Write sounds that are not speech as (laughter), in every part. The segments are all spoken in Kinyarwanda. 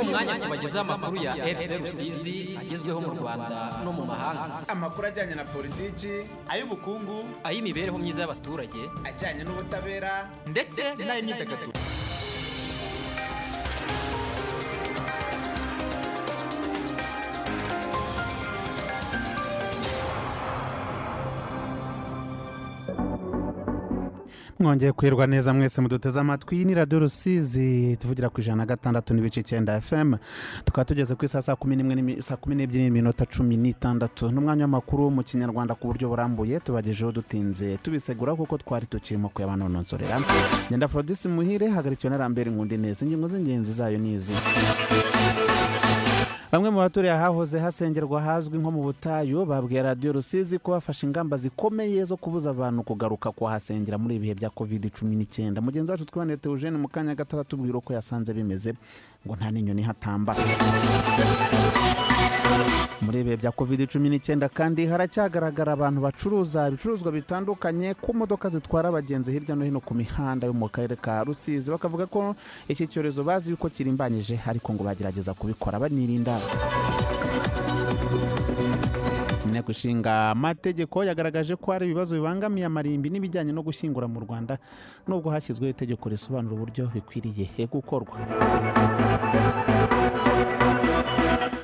umwanya tubagezaho amakuru ya RC Rusizi agezweho mu Rwanda no mu mahanga. Amakuru ajyanye na politiki ay'ubukungu ay'imibereho myiza y'abaturage ajyanye n'ubutabera ndetse n'ay'imyidagaduro. Mwongeye kwirwa neza mwese muduteze amatwi. Ni radiyo rusizi tuvugira ku ijana na gatandatu n'ibice icyenda fm tukaba tugeze ku isaha saa kumi n'imwe saa kumi n'ebyiri n'iminota cumi n'itandatu. N'umwanya w'amakuru mu kinyarwanda ku buryo burambuye tubagejeho dutinze tubisegura kuko twari tukirimo kuyabanononsorera ngenda forodisi muhire hagarikiwe na rambere nkundi neza ingingo z'ingenzi zayo ni izi. Bamwe mu baturiye ahahoze hasengerwa hazwi nko mu butayu babwiye radiyo rusizi ko bafashe ingamba zikomeye zo kubuza abantu kugaruka kuhasengera muri ibi bihe bya covid cumi n'icyenda. Mugenzi wacu twiboneye teogene mu kanya gato aratubwira uko yasanze bimeze ngo nta n'inyoni ihatamba. Muri ibihe bya covid cumi n'icyenda kandi haracyagaragara abantu bacuruza ibicuruzwa bitandukanye ku modoka zitwara abagenzi hirya no hino ku mihanda yo mu karere ka rusizi. Bakavuga ko iki cyorezo bazi yuko kirimbanyije ariko ngo bagerageza kubikora banirinda. Inteko ishinga amategeko yagaragaje ko hari ibibazo bibangamiye amarimbi n'ibijyanye no gushyingura mu rwanda nubwo hashyizweho itegeko risobanura uburyo bikwiriye gukorwa.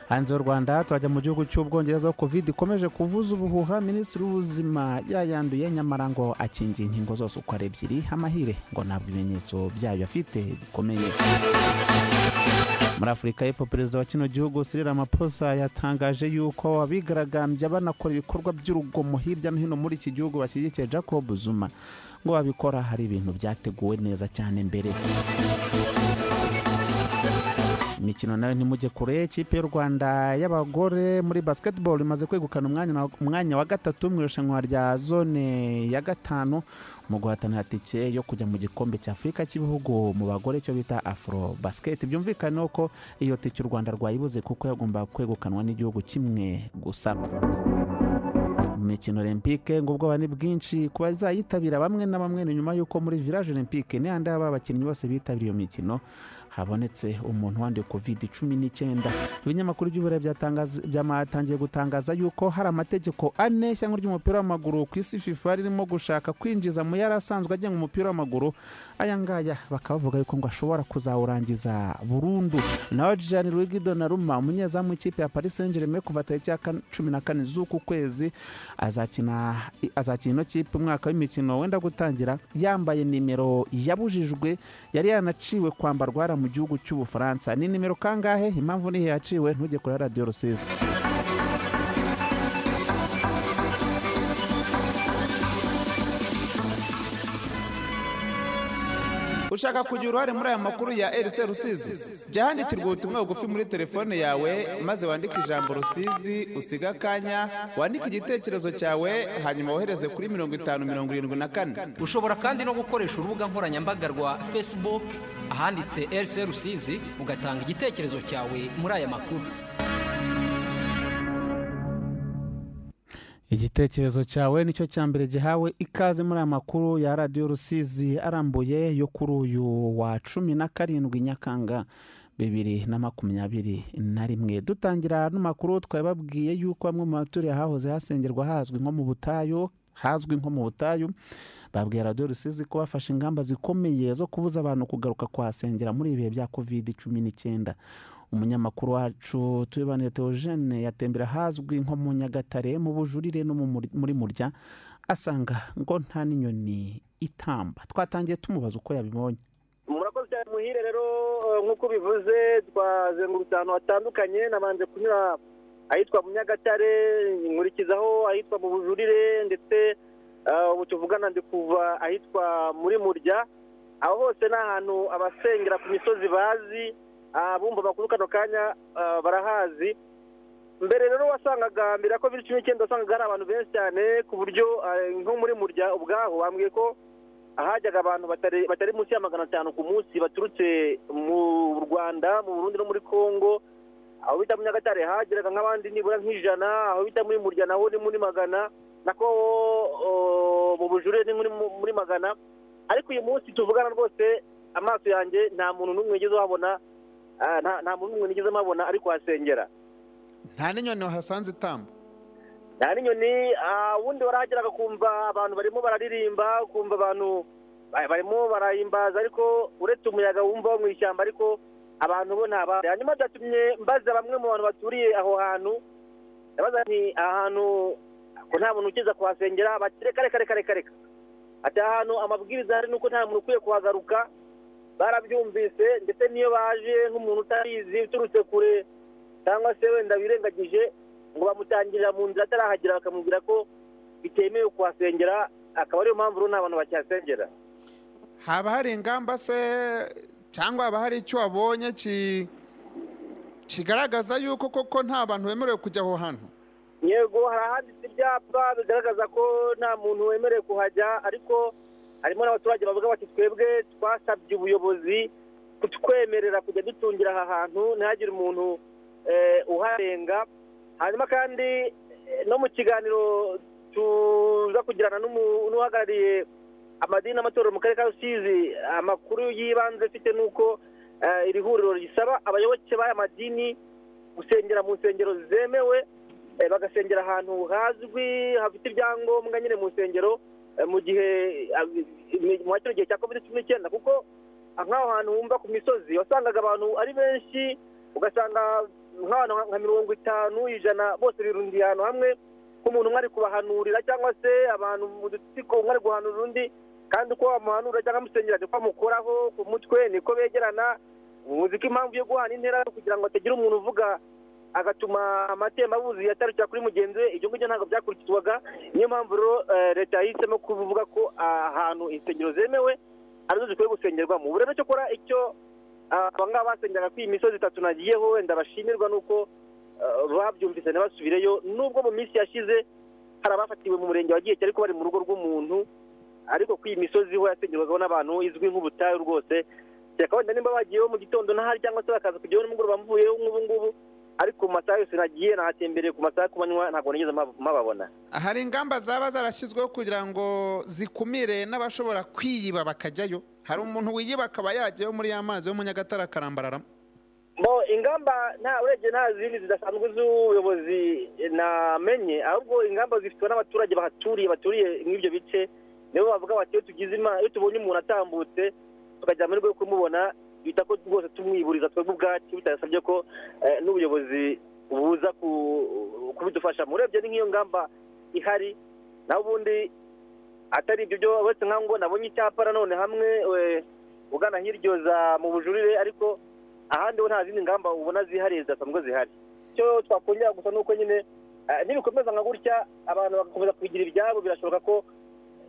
Hanze y'u rwanda turajya mu gihugu cy'ubwongereza aho covid ikomeje kuvuza ubuhuha minisitiri w'ubuzima yayanduye nyamara ngo akingiye inkingo zose uko ari ebyiri amahire ngo ntabwo ibimenyetso byayo afite bikomeye. Muri afurika y'epfo perezida wa kino gihugu Cyril Ramaphosa yatangaje yuko abigaragambya banakora ibikorwa by'urugomo hirya no hino muri iki gihugu bashyigikiye jacob zuma. Ngo babikora hari ibintu byateguwe neza cyane mbere. Imikino na yo ntimujye kure ikipe y'u rwanda y'abagore muri basketball imaze kwegukana umwanya, wa gatatu mu irushanwa rya zone ya gatanu mu guhatanira tike yo kujya mu gikombe cya afurika cy'ibihugu mu bagore cyo bita afro basket. Byumvikane ko iyo tike u rwanda rwayibuze kuko yagomba kwegukanwa n'igihugu kimwe gusa. Mu mikino olympique ngo ubwoba ni bwinshi ku bazayitabira bamwe na bamwe ni nyuma y'uko muri village olympique n'ahandi haba abakinnyi bose bitabiriye iyo mikino habonetse umuntu wanduye covid cumi n'icyenda ibinyamakuru by'uburayi byamatangiye gutangaza yuko hari amategeko ane ishyanga ry'umupira w'amaguru ku isi fifa ririmo gushaka kwinjiza mu yari asanzwe agenga umupira w'amaguru. Aya ngaya bakaba bavuga yuko ngo ashobora kuzawurangiza burundu. Nawe Jean Luigi Donnarumma umunyezamu w'ikipe ya Paris Saint-Germain kuva tariki ya cumi na kane z'uku kwezi azakina ino kipe umwaka w'imikino wenda gutangira. Yambaye nimero yabujijwe yari yanaciwe kwambarwa mu gihugu cy'ubufaransa. Ni nimero kangahe? Impamvu nihe yaciwe ntujye kuri radiyo rusizi. Ushaka kugira uruhare muri aya makuru ya RC Rusizi jya handikirwa ubutumwa bugufi muri telefone yawe maze wandike ijambo Rusizi usiga akanya wandike igitekerezo cyawe hanyuma wohereze kuri mirongo itanu mirongo irindwi na kane. Ushobora kandi no gukoresha urubuga nkoranyambaga rwa facebook ahanditse RC Rusizi ugatanga igitekerezo cyawe muri aya makuru. Igitekerezo cyawe ni cyo cya mbere gihawe ikaze muri aya makuru ya radiyo rusizi arambuye yo kuri uyu wa cumi na karindwi nyakanga bibiri na makumyabiri na rimwe. Dutangira n'amakuru twababwiye yuko bamwe mu baturiye ahahoze hasengerwa hazwi nko mu butayu hazwi nko mu butayu babwiye radiyo rusizi ko bafashe ingamba zikomeye zo kubuza abantu kugaruka kuhasengera muri ibi bihe bya covid cumi n'icyenda. Umunyamakuru wacu tubibanire teogene yatembera ahazwi nko mu nyagatare mu bujurire no mu muri- murya asanga ngo nta n'inyoni itamba. Twatangiye tumubaza uko yabibonye. Murakoze cyane muhire rero nk'uko bivuze twazengurutse ahantu hatandukanye nabanje kunyura ahitwa mu nyagatare nkurikizaho ahitwa mu bujurire ndetse eh, ubu tuvugana ndi kuva ahitwa muri murya. Aho hose ni ahantu abasengera ku misozi bazi abumva amakuru kano kanya eh, barahazi. Mbere rero wasangaga mbere ya covid cumi n'icyenda wasangaga hari abantu benshi cyane ku buryo eh, nko muri murya ubwaho bambwiye ko ahajyaga abantu batari munsi ya magana atanu ku munsi baturutse mu rwanda mu burundi no muri congo. Aho bita mu nyagatare hageraga nk'abandi nibura nk'ijana aho bita muri murya naho ni muri magana. Nako o, mu bujure ni muri muri magana. Ariko uyu munsi tuvugana rwose amaso yanjye nta muntu n'umwe wigeze uhabona ah, nta nta muntu nigeze mpabona ari kuhasengera nta n'inyoni wahasanze itamba nta n'inyoni ah, ubundi warahageraga kumva abantu barimo bararirimba kumva abantu ba- barimo barahimbaza ariko uretse umuyaga wumva wo mu ishyamba ariko abantu bo ntabari hanyuma byatumye mbaza bamwe mu bantu baturiye aho hantu ndabaza nti aha hantu ko nta muntu ukiza kuhasengera bati reka reka reka reka reka ati aha hantu amabwiriza ahari ni uko nta muntu ukwiye kuhagaruka barabyumvise ndetse n'iyo baje nk'umuntu utabizi uturutse kure cyangwa se wenda birengagije ngo bamutangirira mu nzira atarahagera bakamubwira ko bitemewe kuhasengera akaba ariyo mpamvu rero nta bantu bakihasengera haba hari ingamba se cyangwa haba hari icyo wabonye ki- kigaragaza yuko koko nta bantu bemerewe kujya aho hantu? Yego hari ahanditse ibyapa bigaragaza ko nta muntu wemerewe kuhajya ariko harimo n'abaturage bavuga bati twebwe twasabye ubuyobozi kutwemerera kujya dutungira aha hantu ntihagire umuntu eh, uharenga. Hanyuma kandi eh, no mu kiganiro tuza kugirana n'uhagarariye amadini n'amatorero mu karere ka rusizi amakuru y'ibanze afite ni uko eh, iri huriro risaba abayoboke b'aya madini gusengera mu nsengero zemewe bagasengera ahantu hazwi hafite ibyangombwa nyine mu nsengero mu gihe eh, mu kino gihe cya covid cumi n'icyenda kuko nk'aho hantu wumva ku misozi wasangaga abantu ari benshi ugasanga nk'abantu nka- mirongo itanu ijana bose birundiye ahantu hamwe nk'umuntu umwe ari kubahanurira cyangwa se abantu mu dutsiko umwe ari guhanurira undi kandi uko bamuhanura cyangwa amusengera niko amukoraho ku mutwe niko begerana muzi ko impamvu yo guhana intera ari ukugira ngo hatagira umuntu uvuga agatuma amatembabuzi yatarukira kuri mugenzi we. Ibyo ngibyo ntabwo byakurikizwaga. Niyo mpamvu rero eh, leta yahisemo kuvuga ko ahantu insengero zemewe ari zo zikwiye gusengerwamo. Ubu rero cyo kora icyo ah, aba ngaba basengeraga kuri iyi misozi itatu nagiyeho wenda bashimirwa nuko ah, babyumvise ntibasubireyo. Nubwo mu minsi yashize hari abafatiwe mu murenge wa giheke ariko bari mu rugo rw'umuntu ariko kuri iyi misozi ho yasengerwagaho n'abantu izwi nk'ubutayu rwose. Reka wenda nimba bagiyeho mu gitondo ntahari cyangwa se bakaza kujyaho nimugoroba mvuyeho nk'ubu ngubu ariko mu masaha yose nagiye nahatembereye ku masaha ku manywa ntabwo nigeze mpab- mpababona hari ingamba zaba zarashyizweho kugira ngo zikumire n'abashobora kwiyiba bakajyayo. Hari umuntu wiyiba akaba yajyayo muri ya mazi yo mu nyagatare akarambararamo. Mo ingamba nta urebye nta zindi zidasanzwe z'ubuyobozi namenye ahubwo ingamba zifitwe n'abaturage bahaturiye baturiye nk'ibyo bice nibo bavuga bati iyo tugize imana iyo tubonye umuntu atambutse tukajya amahirwe yo kumubona bita ko rwose tumwiburiza twebwe ubwacu bitadasabye ko eh, n'ubuyobozi buza ku- kubidufashamo urebye ni nk'iyo ngamba ihari naho ubundi atari ibyo byo uretse nkaho ngo nabonye icyapa nanone hamwe eh, ugana hiryo za mu bujurire ariko ahandi ho nta zindi ngamba ubona zihariye zidasanzwe zihari. Icyo twakongera gusa ni uko nyine eh, nibikomeza nka gutya abantu bagakomeza kubigira ibyabo birashoboka ko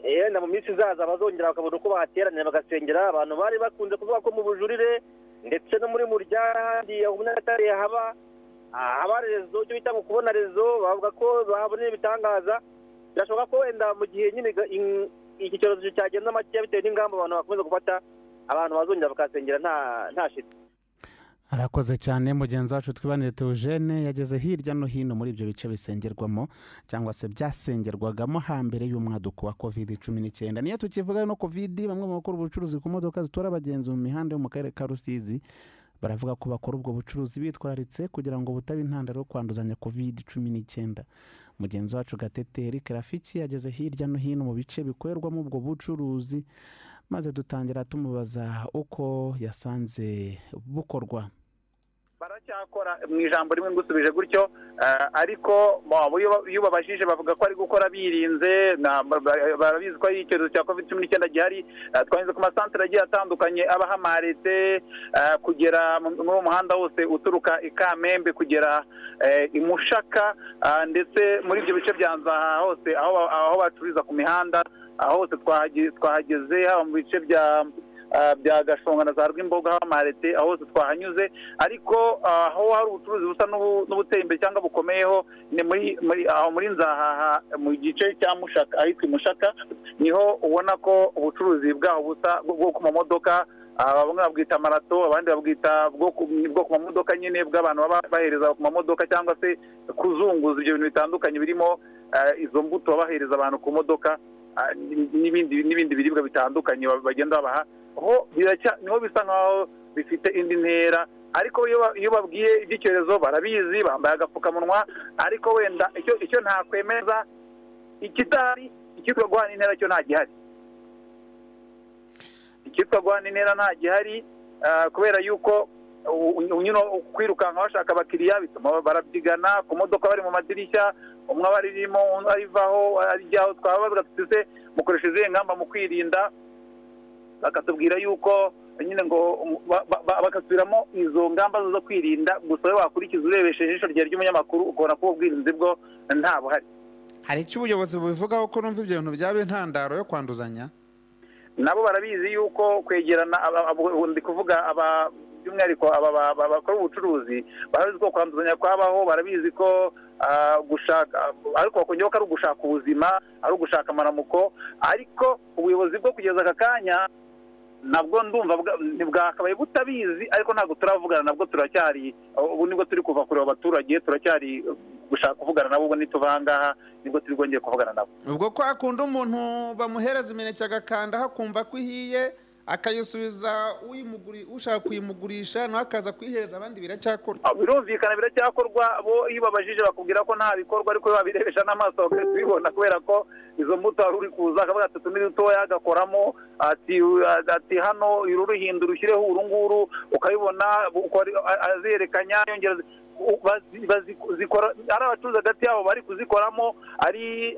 eh, wenda mu minsi izaza bazongera bakabona uko bahateranira bagasengera abantu bari bakunze kuvuga ko mu bujurire ndetse no muri murya ahandi aho umunyagatare haba ah, haba rezo icyo bita mu kubona rezo bavuga ko bahabonera ibitangaza. Birashoboka ko wenda mu gihe nyine iki cyorezo cyagenda makeya bitewe n'ingamba abantu bakomeza gufata abantu bazongera bakahasengera nta shiti arakoze cyane mugenzi wacu twibanire teogene yageze hirya no hino muri ibyo bice bisengerwamo cyangwa se byasengerwagamo hambere y'umwaduko wa covid cumi n'icyenda. Niyo tukivuga no covid bamwe mu bakora ubucuruzi ku modoka zitora abagenzi mu mihanda yo mu karere ka rusizi baravuga ko bakora ubwo bucuruzi bitwararitse kugira ngo butabe intandaro yo kwanduzanya covid cumi n'icyenda. Mugenzi wacu gateteri karafiki yageze hirya no hino mu bice bikorerwamo ubwo bucuruzi maze dutangira tumubaza uko yasanze bukorwa. Baracyakora mu ijambo rimwe ngusubije gutyo eh, ariko iyo babajije bavuga ko ari gukora birinze barabizi ko ari icyorezo cya covid cumi n'icyenda gihari eh, twanyuze ku masantere agiye atandukanye aba hamaretse eh, kugera mu- muri uwo muhanda wose uturuka i kamembe kugera i mushaka ndetse muri ibyo bice bya nzaha hose aho bacururiza ku mihanda aho hose twahage- twahageze haba mu bice bya ah, bya gashonga na za rwimboga aho amarete aho hose twahanyuze. Ariko ah, aho hari ubucuruzi busa n'ubu- n'ubuteye imbere cyangwa bukomeyeho ni muri muri nzahaha mu gice cya mushaka ahitwa mushaka ni ho ubona ko ubucuruzi bwaho busa bwo ku mamodoka ah, bamwe babwita marato abandi babwita bwo ku mamodoka nyine bw'abantu baba bahereza ku mamodoka cyangwa se kuzunguza ibyo bintu bitandukanye birimo ah, izo mbuto babahereza abantu ku modoka. N'ibindi n'ibindi biribwa bitandukanye bagenda babaha. Niho bisa nkaho bifite indi ntera. Ariko iyo ba- iyo babwiye iby'icyorezo barabizi bambaye agapfukamunwa. Ariko wenda icyo ntakwemeza ikitari icyitwa guhana intera cyo nta gihari icyitwa guhana intera nta gihari ah, kubera yuko kwirukanka bashaka abakiriya bituma barabyigana ku modoka bari mu madirishya umwe aba aririmo undi arivaho arijyaho twababaza tuti se mukoresha izihe ngamba mu kwirinda. Bakatubwira yuko nyine ngo ba- ba- ba- bagasubiramo izo ngamba zo kwirinda gusa wakurikiza urebesheje ijisho ryawe ry'umunyamakuru ukabona ko ubwirinzi bwo nta buhari. Hari icyo ubuyobozi bubivugaho ko numva ibyo bintu byaba intandaro yo kwanduzanya? Nabo barabizi yuko kwegerana ndi kuvuga aba by'umwihariko aba ba- ba- bakora ubucuruzi barabizi ko kwanduzanya kwabaho barabizi ko ah, gushaka ariko bakongeraho ko ari ugushaka ubuzima ari ugushaka amaramuko ariko ubuyobozi bwo kugeza aka kanya nabwo ndumva bwa- ntibwakabaye butabizi ariko ntabwo turavugana nabwo turacyari ubu ni bwo turi kuva kureba abaturage turacyari gushaka kuvugana nabo ubwo nituva aha ngaha ni bwo turi bwongeye kuvugana nabo. Ubwo ko hakunda umuntu bamuhereza imineke agakanda akumva ko ihiye akayisubiza ushaka kuyimugurisha nawe akaza kuyihereza abandi biracyakorwa. Ah, birumvikana biracyakorwa bo iyo babajije bakubwira ko nta bikorwa ariko iyo babirebesha n'amaso bagahita ubibona kubera ko izo mbuto wari uri kuza akavuga ati utu ni dutoya agakoramo ati hano uru ruhindura ushyireho uru nguru ukabibona uko ari- a- azerekanya yongera zikora ari abacuruzi hagati yabo bari kuzikoramo ari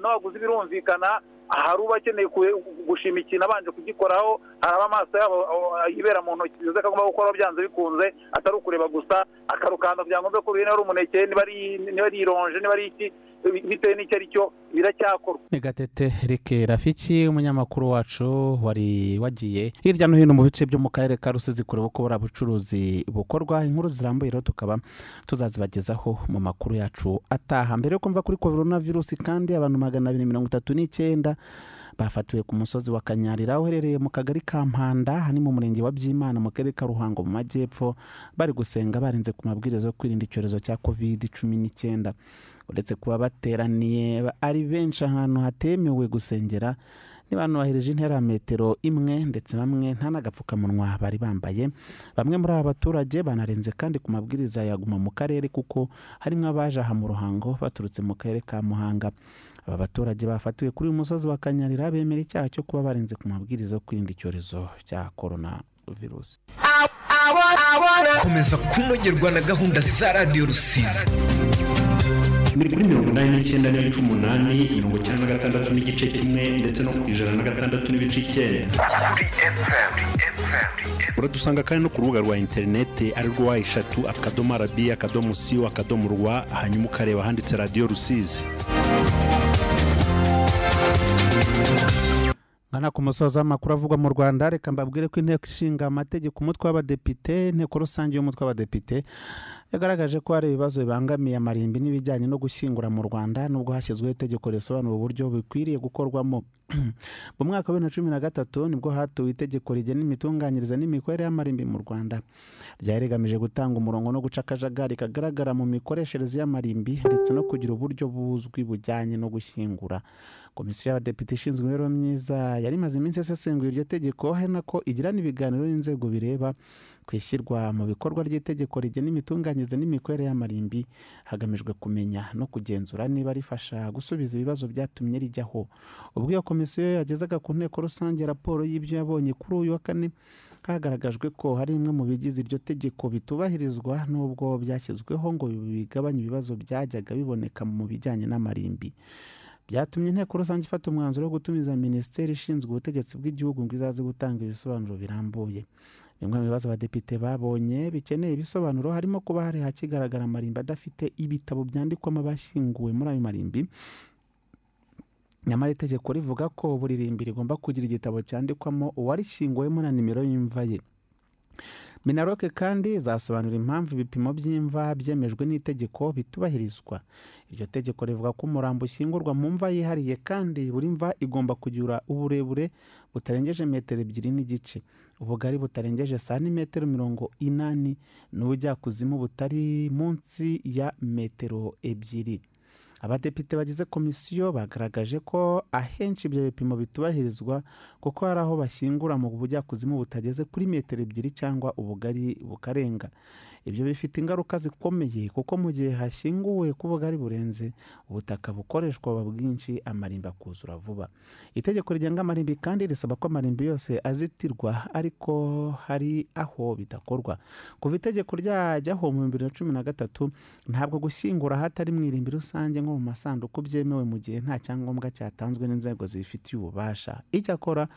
n'abaguzi birumvikana hari uba akeneye gushima ikintu abanje kugikoraho haraba amaso yabo yibera mu ntoki bivuze ko agomba gukora byanze bikunze atari ukureba gusa akarukanda mbe ko niba ari umuneke niba ari ironje niba ari iki bitewe n'icyo ari cyo biracyakorwa. Ni gatete Eric rafiki umunyamakuru wacu wari wagiye hirya no hino mu bice byo mu karere ka rusizi kureba uko buriya bucuruzi bukorwa. Inkuru zirambuye rero tukaba tuzazibagezaho mu makuru yacu ataha. Mbere yo kumva kuri korona virusi kandi abantu magana abiri mirongo itatu n'icyenda bafatiwe ku musozi wa kanyarira uherereye mu kagari ka mpanda aha ni mu murenge wa byimana mu karere ka ruhango mu majyepfo. Bari gusenga barenze ku mabwiriza yo kwirinda icyorezo cya covid cumi n'icyenda. Uretse kuba bateraniye ari benshi ahantu hatemewe gusengera ntibanubahirije intera ya metero imwe ndetse bamwe nta n'agapfukamunwa bari bambaye. Bamwe muri aba baturage banarenze kandi ku mabwiriza yaguma mu karere kuko harimo abaje aha mu ruhango baturutse mu karere ka muhanga. Aba baturage bafatiwe kuri uyu musozi wa kanyarira bemera icyaha cyo kuba barenze ku mabwiriza yo kwirinda icyorezo cya korona virusi komeza kunogerwa na gahunda za radiyo rusizi. Ni kuri mirongo inani n'icyenda n'ibice umunani mirongo icyenda na gatandatu n'igice kimwe ndetse no ku ijana na gatandatu n'ibice icyenda uradusanga kandi no ku rubuga rwa interineti ari rwo wa eshatu akadomo arabi akadomo siyo akadomo rwa hanyuma ukareba ahanditse radiyo rusizi. Ngana ku musozi w'amakuru avugwa mu rwanda reka mbabwire ko inteko ishinga amategeko umutwe w'abadepite inteko rusange y'umutwe w'abadepite yagaragaje ko hari ibibazo bibangamiye amarimbi n'ibijyanye no gushyingura mu rwanda nubwo hashyizweho itegeko risobanura uburyo bikwiriye gukorwamo. (clears throat) Mu mwaka wa bibiri na cumi na gatatu ni bwo hatowe itegeko rigena imitunganyirize n'imikorere y'amarimbi mu rwanda. Ryari rigamije gutanga umurongo no guca akajagari kagaragara mu mikoreshereze y'amarimbi ndetse no kugira uburyo buzwi bujyanye no gushyingura. Komisiyo y'abadepite ishinzwe imibereho myiza yari imaze iminsi isesenguye iryo tegeko hari nako igirana ibiganiro n'inzego bireba ku ishyirwa mu bikorwa ry'itegeko rigena imitunganyirize n'imikorere y'amarimbi hagamijwe kumenya no kugenzura niba rifasha gusubiza ibibazo byatumye rijyaho ubwo iyo komisiyo yagezaga ku nteko rusange raporo y'ibyo yabonye kuri uyu wa kane hagaragajwe ko hari bimwe mu bigize iryo tegeko bitubahirizwa n'ubwo byashyizweho ngo bigabanye ibibazo byajyaga biboneka mu bijyanye n'amarimbi. Byatumye inteko rusange ifata umwanzuro wo gutumiza minisiteri ishinzwe ubutegetsi bw'igihugu ngo izaze gutanga ibisobanuro birambuye. Bimwe mu bibazo abadepite babonye bikeneye ibisobanuro harimo kuba hari hakigaragara amarimbi adafite ibitabo byandikwamo abashyinguwe muri ayo marimbi. Nyamara itegeko rivuga ko buri rimbi rigomba kugira igitabo cyandikwamo uwarishyinguwemo na nimero y'imva ye. Minaroke kandi izasobanura impamvu ibipimo by'imva byemejwe n'itegeko bitubahirizwa. Iryo tegeko rivuga ko umurambo ushyingurwa mu mva yihariye kandi buri mva igomba kugira uburebure butarengeje metero ebyiri n'igice. Ubugari butarengeje santimetero mirongo inani n'ubujyakuzimu butari munsi ya metero ebyiri. Abadepite bagize komisiyo bagaragaje ko ahenshi ibyo bipimo bitubahirizwa kuko hari aho bashyingura mu bujyakuzimu butageze kuri metero ebyiri cyangwa ubugari bukarenga. Ibyo bifite ingaruka zikomeye kuko mu gihe hashyinguwe ku bugari burenze ubutaka bukoreshwa buba bwinshi amarimbi akuzura vuba. Itegeko rigenga amarimbi kandi risaba ko amarimbi yose azitirwa ariko hari aho bidakorwa. Kuva itegeko ryajyaho mu bibiri na cumi na gatatu ntabwo gushyingura ahatari mu irimbi rusange nko mu masanduku byemewe mu gihe nta cyangombwa cyatanzwe n'inzego zibifitiye ububasha. Icyakora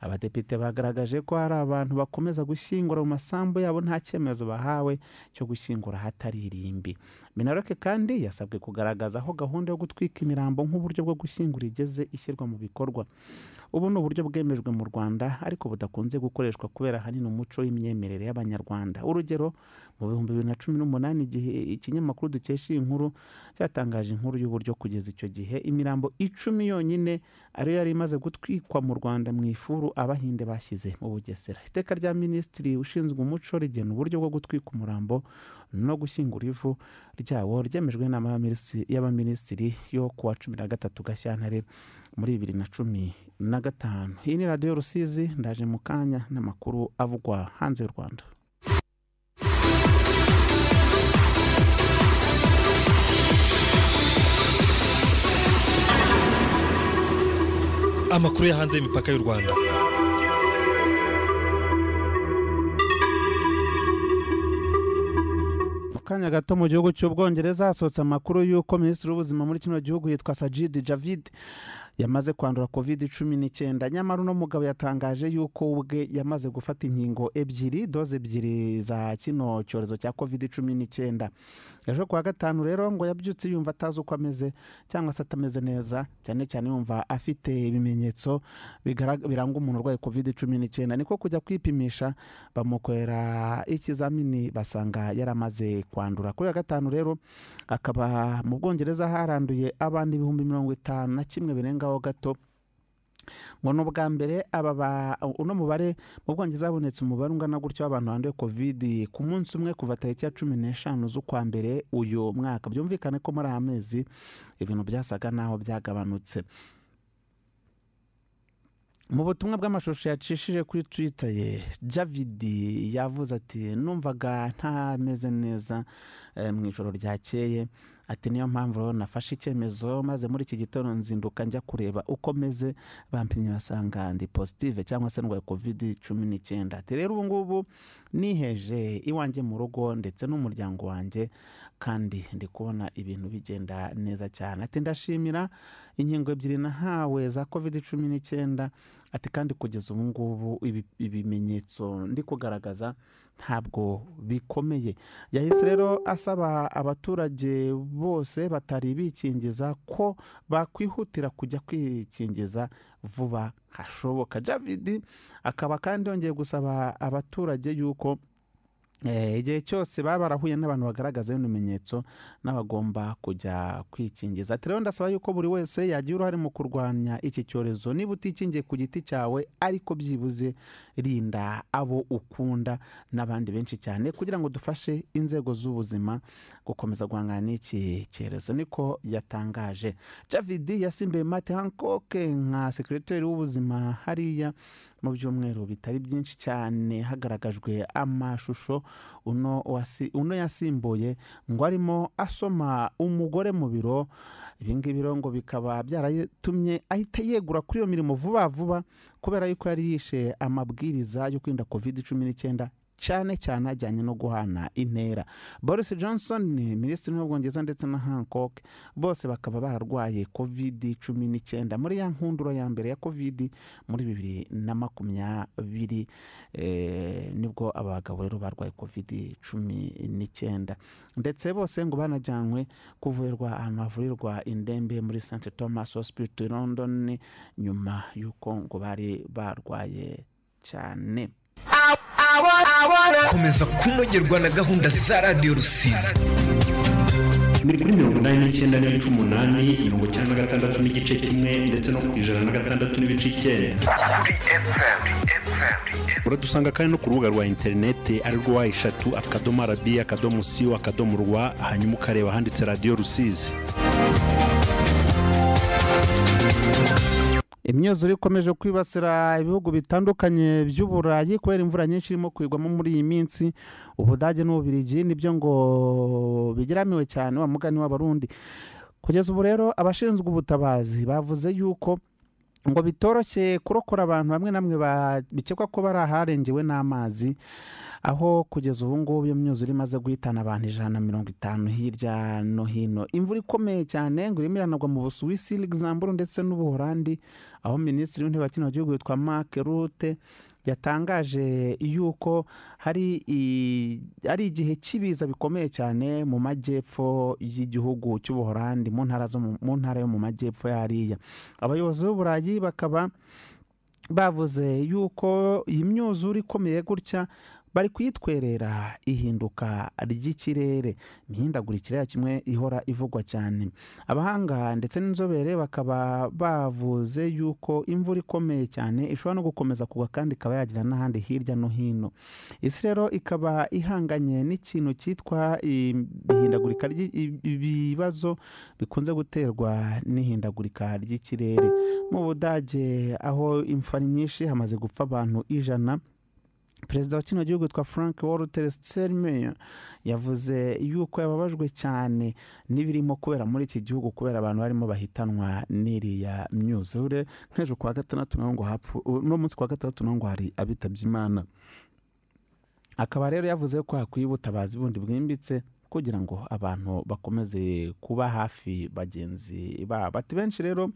abadepite bagaragaje ko hari abantu bakomeza gushyingura mu masambu yabo nta cyemezo bahawe cyo gushyingura ahatari irimbi. Minaroke kandi yasabwe kugaragaza aho gahunda yo gutwika imirambo nk'uburyo bwo gushyingura igeze ishyirwa mu bikorwa. Ubu ni uburyo bwemejwe mu rwanda ariko budakunze gukoreshwa kubera ahanini umuco w'imyemerere y'abanyarwanda. Urugero mu bihumbi bibiri na cumi n'umunani igihe ikinyamakuru dukesha iyi nkuru cyatangaje inkuru y'uburyo kugeza icyo gihe imirambo icumi yonyine ariyo yari imaze gutwikwa mu rwanda mu ifuru abahinde bashyize mu bugesera. Iteka rya minisitiri ushinzwe umuco rigena uburyo bwo gutwika umurambo no gushyingura ivu ryawo ryemejwe n'inama y'abaminisitiri yo kuwa cumi na gatatu gashyantare muri bibiri na cumi na gatanu. Iyi ni radiyo rusizi ndaje mu kanya n'amakuru avugwa hanze y'u rwanda. Amakuru yo hanze y'imipaka y'u rwanda. Mu kanya gato mu gihugu cy'ubwongereza hasohotse amakuru y'uko minisitiri w'ubuzima muri kino gihugu yitwa sajidi javid yamaze kwandura covid cumi n'icyenda. Nyamara uno mugabo yatangaje yuko ubwe yamaze gufata inkingo ebyiri doze ebyiri za kino cyorezo cya covid cumi n'icyenda. Ejo kuwa gatanu rero ngo yabyutse yumva atazi uko ameze cyangwa se atameze neza cyane cyane yumva afite ibimenyetso biranga umuntu urwaye covid cumi n'icyenda. Niko kujya kwipimisha bamukorera ikizamini basanga yaramaze kwandura. Kuri wa gatanu rero akaba mu bwongereza haranduye abandi ibihumbi mirongo itanu na kimwe birenga ngaho gato. Ngo ni ubwa mbere aba uno mubare mu bwongereza habonetse umubare ungana gutyo w'abantu banduye kovidi ku munsi umwe kuva tariki ya cumi n'eshanu z'ukwa mbere uyu mwaka. Byumvikane ko muri aya mezi ibintu byasaga n'aho byagabanutse. Mu butumwa bw'amashusho yacishije kuri twita ye javidi yavuze ati numvaga ntameze neza mu ijoro ryakeye. Ati niyo mpamvu nafashe icyemezo maze muri iki gitondo nzinduka njya kureba uko meze. Bampimye basanga ndi positive cyangwa se ndwaye kovidi cumi n'icyenda. Ati rero ubu ngubu niheje iwanjye mu rugo ndetse n'umuryango wanjye kandi ndi kubona ibintu bigenda neza cyane. Ati ndashimira inkingo ebyiri nahawe za kovidi cumi n'icyenda. Ati kandi kugeza ubu ngubu ibimenyetso ndi kugaragaza ntabwo bikomeye. Yahise rero asaba abaturage bose batari bikingiza ko bakwihutira kujya kwikingiza vuba hashoboka. Javidi akaba kandi yongeye gusaba abaturage yuko igihe cyose baba barahuye n'abantu bagaragaza ibimenyetso n'abagomba kujya kwikingiza. Rero ndasaba yuko buri wese yagira uruhare mu kurwanya iki cyorezo. Niba utikingiye ku giti cyawe ariko byibuze rinda abo ukunda n'abandi benshi cyane kugira ngo dufashe inzego z'ubuzima gukomeza guhangana n'iki cyorezo. Niko yatangaje. Javidi yasimbuye mate hancock nka sekiriteri w'ubuzima hariya mu byumweru bitari byinshi cyane hagaragajwe amashusho. Uno yasimbuye ngo arimo asoma umugore mu biro. Ibingibi ngo bikaba byaratumye ahita yegura kuri iyo mirimo vuba vuba kubera yuko yari yishe amabwiriza yo kwirinda covid cumi n'icyenda cyane cyane ajyanye no guhana intera. Boris johnson ni minisitiri w'ubwongereza ndetse na hancock bose bakaba bararwaye covid cumi n'icyenda muri ya nkunduro ya mbere ya covid muri bibiri na makumyabiri. Nibwo aba bagabo rero barwaye covid cumi n'icyenda. Ndetse bose ngo banajyanywe kuvurirwa ahantu havurirwa indembe muri st thomas hospital london nyuma y'uko ngo bari barwaye cyane. Komeza kunogerwa na gahunda za radiyo rusizi. Ni kuri mirongo inani n'icyenda n'ibice umunani mirongo icyenda na gatandatu n'igice kimwe ndetse no ku ijana na gatandatu n'ibice icyenda. Uradusanga kandi no ku rubuga rwa interineti ari rwo wa eshatu akadomo arabi akadomo siyo akadomo rwa hanyuma ukareba ahanditse radiyo rusizi. Imyuzure ikomeje kwibasira ibihugu bitandukanye by'uburayi kubera imvura nyinshi irimo kwigwamo muri iyi minsi. Ubudage n'ububirigi ni byo ngo bigeramiwe cyane wa mugani w'abarundi. Kugeza ubu rero abashinzwe ubutabazi bavuze yuko ngo bitoroshye kurokora abantu bamwe na bamwe ba- bikekwa ko bari aharengewe n'amazi aho kugeza ubu ngubu iyo myuzure imaze guhitana abantu ijana na mirongo itanu hirya no hino. Imvura ikomeye cyane ngo irimo iranagwa mu busuwisi luxembourg ndetse n'ubuholandi aho minisitiri w'intebe wa kino gihugu witwa mark yatangaje yuko hari ari igihe cy'ibiza bikomeye cyane mu majyepfo y'igihugu cy'ubuholandi mu ntara zo mu ntara yo mu majyepfo yariya abayobozi b'uburayi bakaba bavuze yuko iyi myuzure ikomeye gutya bari kuyitwerera ihinduka ry'ikirere. Imihindagurikire ya kimwe ihora ivugwa cyane. Abahanga ndetse n'inzobere bakaba bavuze yuko imvura ikomeye cyane ishobora no gukomeza kugwa kandi ikaba yagira n'ahandi hirya no hino. Isi rero ikaba ihanganye n'ikintu cyitwa ihindagurika ibibazo bikunze guterwa n'ihindagurika ry'ikirere. Mu budage aho imfa ari nyinshi hamaze gupfa abantu ijana perezida wa kino gihugu witwa frank walter steinmeier yavuze yuko yababajwe cyane n'ibirimo kubera muri iki gihugu kubera abantu barimo bahitanwa n'iriya myuzure. Nk'ejo kuwa gatandatu naho ngo hapfu uno munsi kuwa gatandatu naho ngo hari abitabye imana. Akaba rero yavuze ko hakwiye ubutabazi bundi bwimbitse kugira ngo abantu bakomeze kuba hafi bagenzi babo. Ati benshi rero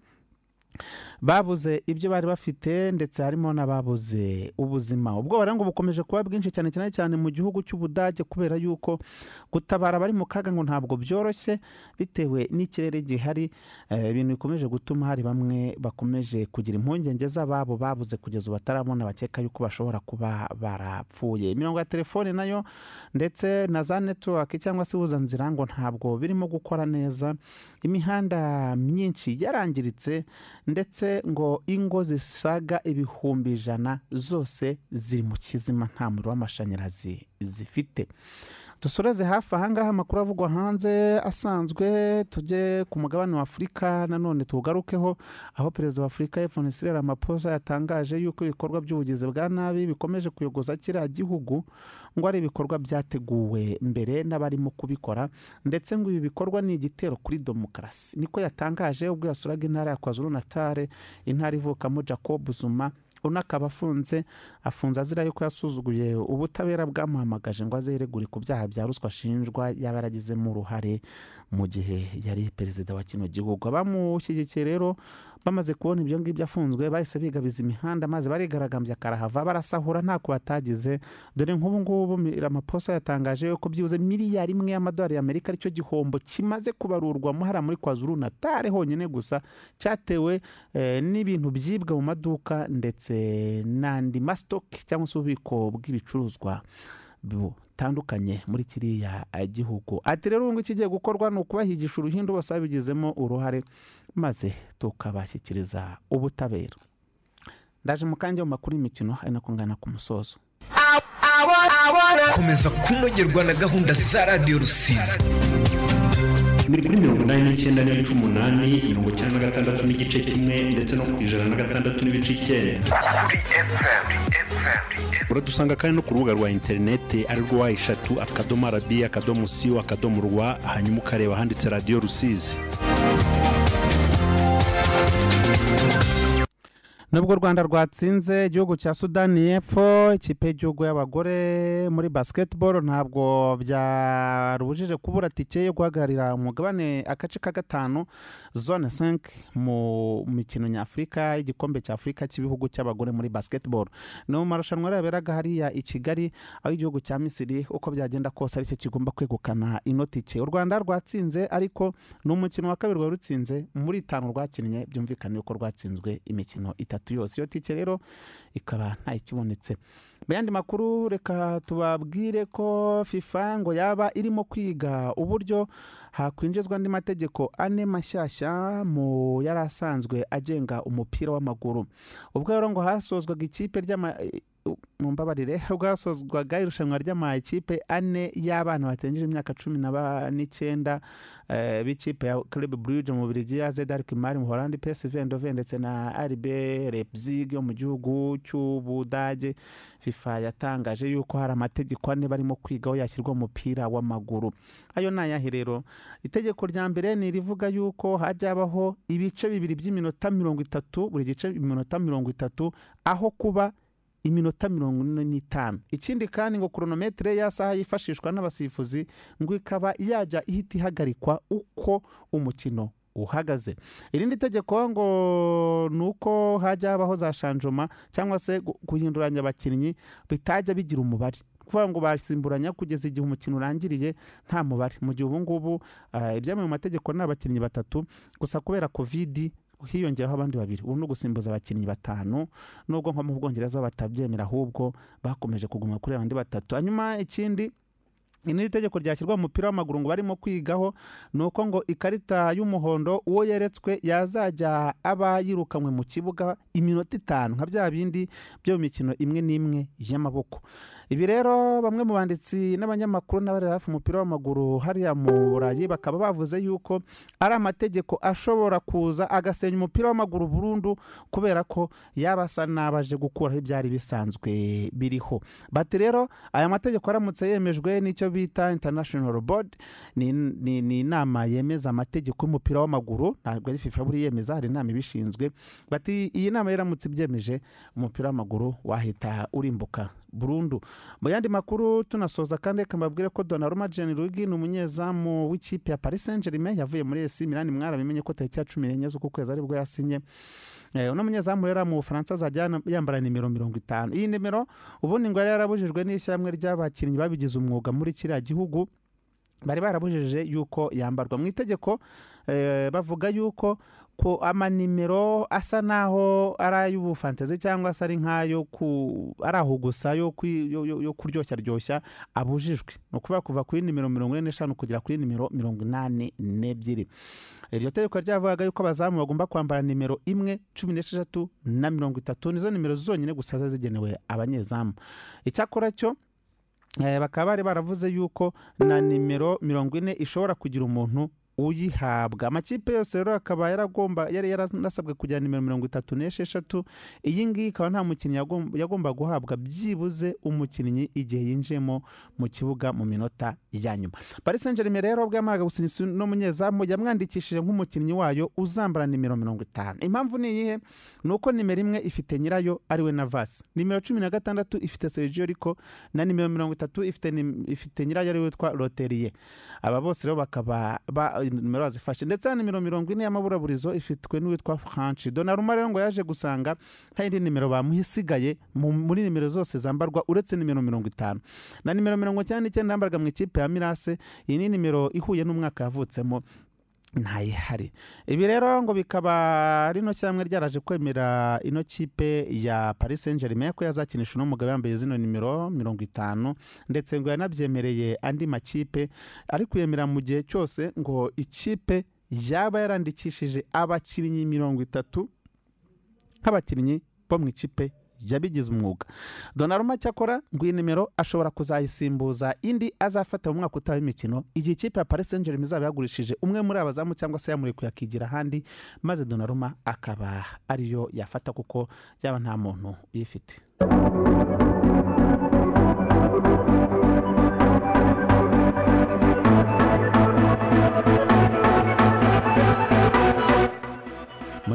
babuze ibyo bari bafite ndetse harimo n'ababuze ubuzima. Ubwoba rero ngo bukomeje kuba bwinshi cyane cyane cyane mu gihugu cy'ubudage kubera yuko gutabara abari mu kaga ngo ntabwo byoroshye bitewe n'ikirere gihari eh, ibintu bikomeje gutuma hari bamwe bakomeje kugira impungenge z'ababo babuze kugeza ubu batarabona bakeka yuko bashobora kuba barapfuye. Imirongo ya telefone na yo ndetse na za netiwake cyangwa se ihuzanzira ngo ntabwo birimo gukora neza imihanda myinshi yarangiritse ndetse ngo ingo zisaga ibihumbi ijana zose ziri mu kizima nta muriro w'amashanyarazi zifite. Dusoreze hafi ahangaha amakuru avugwa hanze asanzwe tujye ku mugabane wa afurika nanone tuwugarukeho aho perezida wa afurika y'epfo Cyril Ramaphosa yatangaje yuko ibikorwa by'ubugizi bwa nabi bikomeje kuyogoza kiriya gihugu ngo ari ibikorwa byateguwe mbere n'abarimo kubikora ndetse ngo ibi bikorwa ni igitero kuri demokarasi. Niko yatangaje ubwo yasuraga intara ya kwazuru natale intara ivukamo jacob zuma uno akaba afunze afunze azira yuko yasuzuguye ubutabera bwamuhamagaje ngo aze yiregure ku byaha bya ruswa ashinjwa yaba yaragizemo uruhare mu gihe yari perezida wa kino gihugu. Abamushyigikiye rero bamaze kubona ibyo ngibyo afunzwe bahise bigabiza imihanda maze barigaragambya karahava barasahura ntako batagize. Dore nk'ubu ngubu Ramaphosa yatangaje yuko byibuze miliyari imwe y'amadolari y'amerika ari cyo gihombo kimaze kubarurwamo hariya muri kwazuru natale honyine gusa cyatewe eh, n'ibintu byibwa mu maduka ndetse n'andi masitoki cyangwa se ububiko bw'ibicuruzwa. Butandukanye muri kiriya eh, gihugu. Ati rero ubu ikigiye gukorwa ni ukubahigisha uruhindu bose babigizemo uruhare maze tukabashyikiriza ubutabera. Ndaje mu kanya mu makuru y'imikino ari nako ngana ku musozo. Komeza kunogerwa na gahunda za radiyo rusizi. Ni kuri mirongo inani n'icyenda n'ibice umunani mirongo icyenda na gatandatu n'igice kimwe ndetse no ku ijana na gatandatu n'ibice icyenda uradusanga kandi no ku rubuga rwa interineti ari rwo wa eshatu akadomo arabi akadomo siyo akadomo rwa hanyuma ukareba ahanditse radiyo rusizi. Nubwo u rwanda rwatsinze igihugu cya sudani y'epfo ikipe y'igihugu y'abagore muri basketball ntabwo byarubujije kubura tike yo guhagararira umugabane agace ka gatanu zone 5 mu mikino nyafurika y'igikombe cya afurika cy'ibihugu cy'abagore muri basketball. Ni mu marushanwa yaberaga hariya i kigali aho igihugu cya misiri uko byagenda kose ari cyo kigomba kwegukana ino tike. U rwanda rwatsinze ariko ni umukino wa kabiri rwari rutsinze muri itanu rwakinnye byumvikane yuko rwatsinzwe imikino itatu. Yose. Iyo tike rero ikaba ikibonetse. Mu yandi makuru reka tubabwire ko fifa ngo yaba irimo kwiga uburyo hakwinjizwa andi mategeko ane mashyashya mu yari asanzwe agenga umupira w'amaguru. Ubwo rero ngo hasozwaga ikipe mumbabarire bwasozwaga irushanwa ry'amakipe ane y'abana batengeje imyaka cumi n'icyenda eh, b'ikipe ya club brugge mu Bubiligi ya zed arikimari mu holandi psv eindhoven ndetse na rb leipzig yo mu gihugu cy'ubudage. Fifa yatangaje yuko hari amategeko ane barimo kwigaho yashyirwa mu mupira w'amaguru. Ayo ni ayahe rero? Itegeko rya mbere ni irivuga yuko hajya habaho ibice bibiri by'iminota mirongo itatu buri gice iminota mirongo itatu aho kuba iminota mirongo ine n'itanu. Ikindi kandi ngo koronometero ya saha yifashishwa n'abasifuzi ngo ikaba yajya ihita ihagarikwa uko umukino uhagaze. Irindi tegeko ngo ni uko hajya habaho za shanjoma cyangwa se gu- guhinduranya abakinnyi bitajya bigira umubare. Kuvuga ngo basimburanya kugeza igihe umukino urangiriye nta mubare. Mu gihe ubu ngubu ah, ibyemewe mu mategeko ni abakinnyi batatu gusa kubera kovidi hiyongeraho abandi babiri ubu ni ugusimbuza abakinnyi batanu nubwo nko mu bwongereza batabyemera ahubwo bakomeje kuguma kuri abandi batatu. Hanyuma ikindi iri tegeko ryashyirwa mu mupira w'amaguru ngo barimo kwigaho ni uko ngo ikarita y'umuhondo uwo yeretswe yazajya aba yirukanywe mu kibuga iminota itanu nka bya bindi byo mu mikino imwe n'imwe y'amaboko. Ibi rero bamwe mu banditsi n'abanyamakuru n'abarera hafi umupira w'amaguru hariya mu burayi bakaba bavuze yuko ari amategeko ashobora kuza agasenya umupira w'amaguru burundu kubera ko yaba asa n'abaje gukuraho ibyari bisanzwe biriho. Bati rero aya mategeko aramutse yemejwe n'icyo bita international board ni, inama yemeza amategeko y'umupira w'amaguru ntabwo ari fifa buri yemeza hari inama ibishinzwe bati iyi nama yaramutse ibyemeje umupira w'amaguru wahita urimbuka. Burundu. Mu yandi makuru tunasoza kandi reka mbabwire ko Donnarumma Gianluigi ni umunyezamu w'ikipe ya Paris Saint-Germain yavuye muri AC Milan. Mwarabimenye ko tariki ya cumi n'enye z'uku kwezi ari bwo yasinye. Eh, uno munyezamu rero mu Bufaransa azajya yambara nimero mirongo itanu. Iyi nimero ubundi ngo yari yarabujijwe n'ishyirahamwe ry'abakinnyi babigize umwuga muri kiriya gihugu. Bari barabujije yuko yambarwa. Mu itegeko eh, bavuga yuko ko amanimero asa naho ari ay'ubufantezi cyangwa se ari nk'ayo ari aho gusa yo kuryoshya ryoshya abujijwe. Ni ukuvuga kuva kuri nimero mirongo ine n'eshanu kugera kuri nimero mirongo inani n'ebyiri. Iryo tegeko ryavugaga yuko abazamu bagomba kwambara nimero imwe cumi n'esheshatu na mirongo itatu nizo nimero zonyine gusa ziba zigenewe abanyezamu. Icyakora cyo Eh, bakaba bari baravuze yuko na nimero mirongo ine ishobora kugira umuntu uyihabwa. Amakipe yose rero akaba yaragomba yari yaranasabwe kugira nimero mirongo itatu n'esheshatu. Iyi ngiyi ikaba nta mukinnyi yagom- yagomba guhabwa. Byibuze umukinnyi igihe yinjiyemo mu kibuga mu minota ya nyuma. Paris saint germain rero ubwo yamaraga n'umunyezamu yamwandikishije nk'umukinnyi wayo uzambara nimero mirongo itanu. Impamvu ni iyihe? Ni uko nimero imwe ifite nyirayo ari we navasi nimero cumi na gatandatu ifite sergio riko na nimero mirongo itatu ifite nyirayo ari we witwa loteriye aba bose rero bakaba ba- nimero bazifashe ndetse na nimero mirongo ine y'amaburaburizo ifitwe n'uwitwa franchi donaruma rero ngo yaje gusanga nta yindi nimero bamuha isigaye mu- muri nimero zose zambarwa uretse nimero mirongo itanu. Na nimero mirongo icyenda n'icyenda yambarwaga mu ikipe ya mirase iyi ni nimero ihuye n'umwaka yavutsemo ntayihari ibi rero ngo bikaba rino shyirahamwe ryaraje kwemera ino kipe ya paris saint germain ko yazakinisha uno mugabo yambaye zino nimero mirongo itanu ndetse ngo yanabyemereye andi makipe ari kuyemera mu gihe cyose ngo ikipe yaba yarandikishije abakinnyi mirongo itatu nk'abakinnyi bo mu ikipe yabigize umwuga. Donaruma cyakora ngo iyi nimero ashobora kuzayisimbuza indi azafata mu mwaka utaha w'imikino igihe ikipe ya paris saint germain izaba yagurishije umwe muri abazamu cyangwa se yamurekuye akigira ahandi maze donaruma akaba ariyo yafata kuko yaba nta muntu uyifite.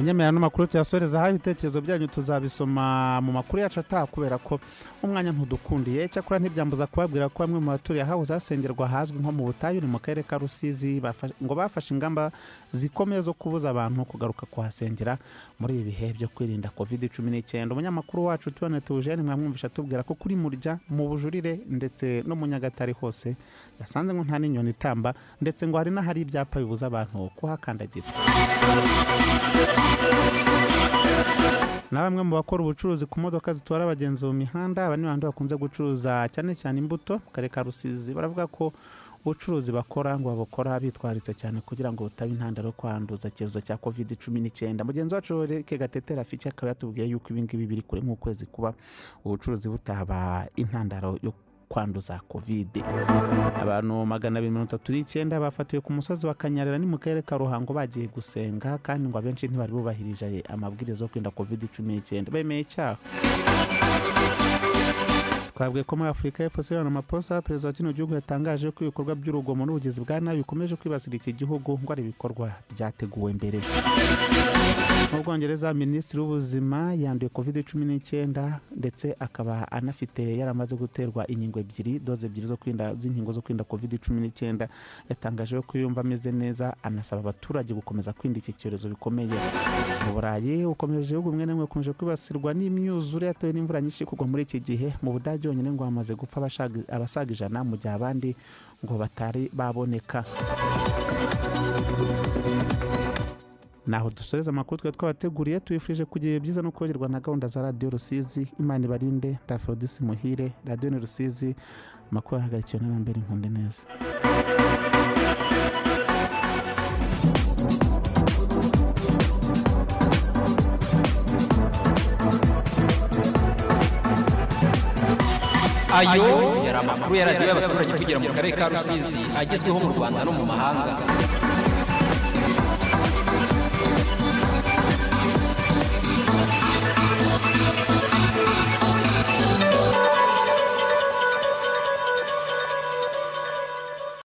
Munyemera n'amakuru tuyasoreza aho ibitekerezo byanyu tuzabisoma mu makuru yacu ataha kubera ko umwanya ntudukundiye. Cyakora ntibyambuza kubabwira ko bamwe mu baturiye ahahoze hasengerwa hazwi nko mu butayu ni mu karere ka rusizi ngo bafashe ingamba zikomeye zo kubuza abantu kugaruka kuhasengera muri ibi bihe byo kwirinda covid cumi n'icyenda umunyamakuru wacu tubone tujene mwamwumvisha tubwira ko kuri murya mu bujurire ndetse no mu nyagatare hose yasanze ngo nta n'inyoni itamba ndetse ngo hari n'ahari ibyapa bibuza abantu kuhakandagira. Na bamwe mu bakora ubucuruzi ku modoka zitwara abagenzi mu mihanda aba ni bandi bakunze gucuruza cyane cyane imbuto mu karere ka rusizi. Baravuga ko ubucuruzi bakora ngo babukora bitwaritse cyane kugira ngo butabe intandaro yo kwanduza icyorezo cya covid cumi n'icyenda. Mugenzi wacu reke gatete rafiki akaba yatubwiye yuko ibingibi biri kure nk'ukwezi kuba ubucuruzi butaba intandaro yo kwanduza kovide abantu magana abiri mirongo itatu n'icyenda bafatiwe ku musozi wa kanyarira ni mu karere ka ruhango bagiye gusenga kandi ngo abenshi ntibari bubahirije amabwiriza yo kwirinda kovide cumi n'icyenda bemeye icyaha. Twabwiye ko muri afurika y'epfo sirana amaposa perezida wa kino gihugu yatangaje ko ibikorwa by'urugomo n'ubugizi bwa nabi bikomeje kwibasira iki gihugu ngo ari ibikorwa byateguwe mbere. Mu bwongereza minisitiri w'ubuzima yanduye covid cumi n'icyenda ndetse akaba anafite yaramaze guterwa inkingo ebyiri doze ebyiri zo kwirinda z'inkingo zo kwirinda covid cumi n'icyenda yatangaje ko yumva ameze neza anasaba abaturage gukomeza kwirinda iki cyorezo bikomeye. Mu burayi ukomeje ibihugu bimwe na bimwe bikomeje kwibasirwa n'imyuzure yatewe n'imvura nyinshi kugwa muri iki gihe. Mu budage honyine ngo hamaze gupfa abasaga ijana mu gihe abandi ngo batari baboneka. Naho dusoreza amakuru twari twabateguriye tubifurije kugira byiza no kogerwa na gahunda za radiyo rusizi. Imana ibarinde ndafrodisi muhire radiyo ni rusizi. Amakuru ahagarikiwe n'abambere inkunde neza. Ayo yari amakuru ya radiyo y'abaturage kugira mu karere ka rusizi agezweho mu rwanda no mu mahanga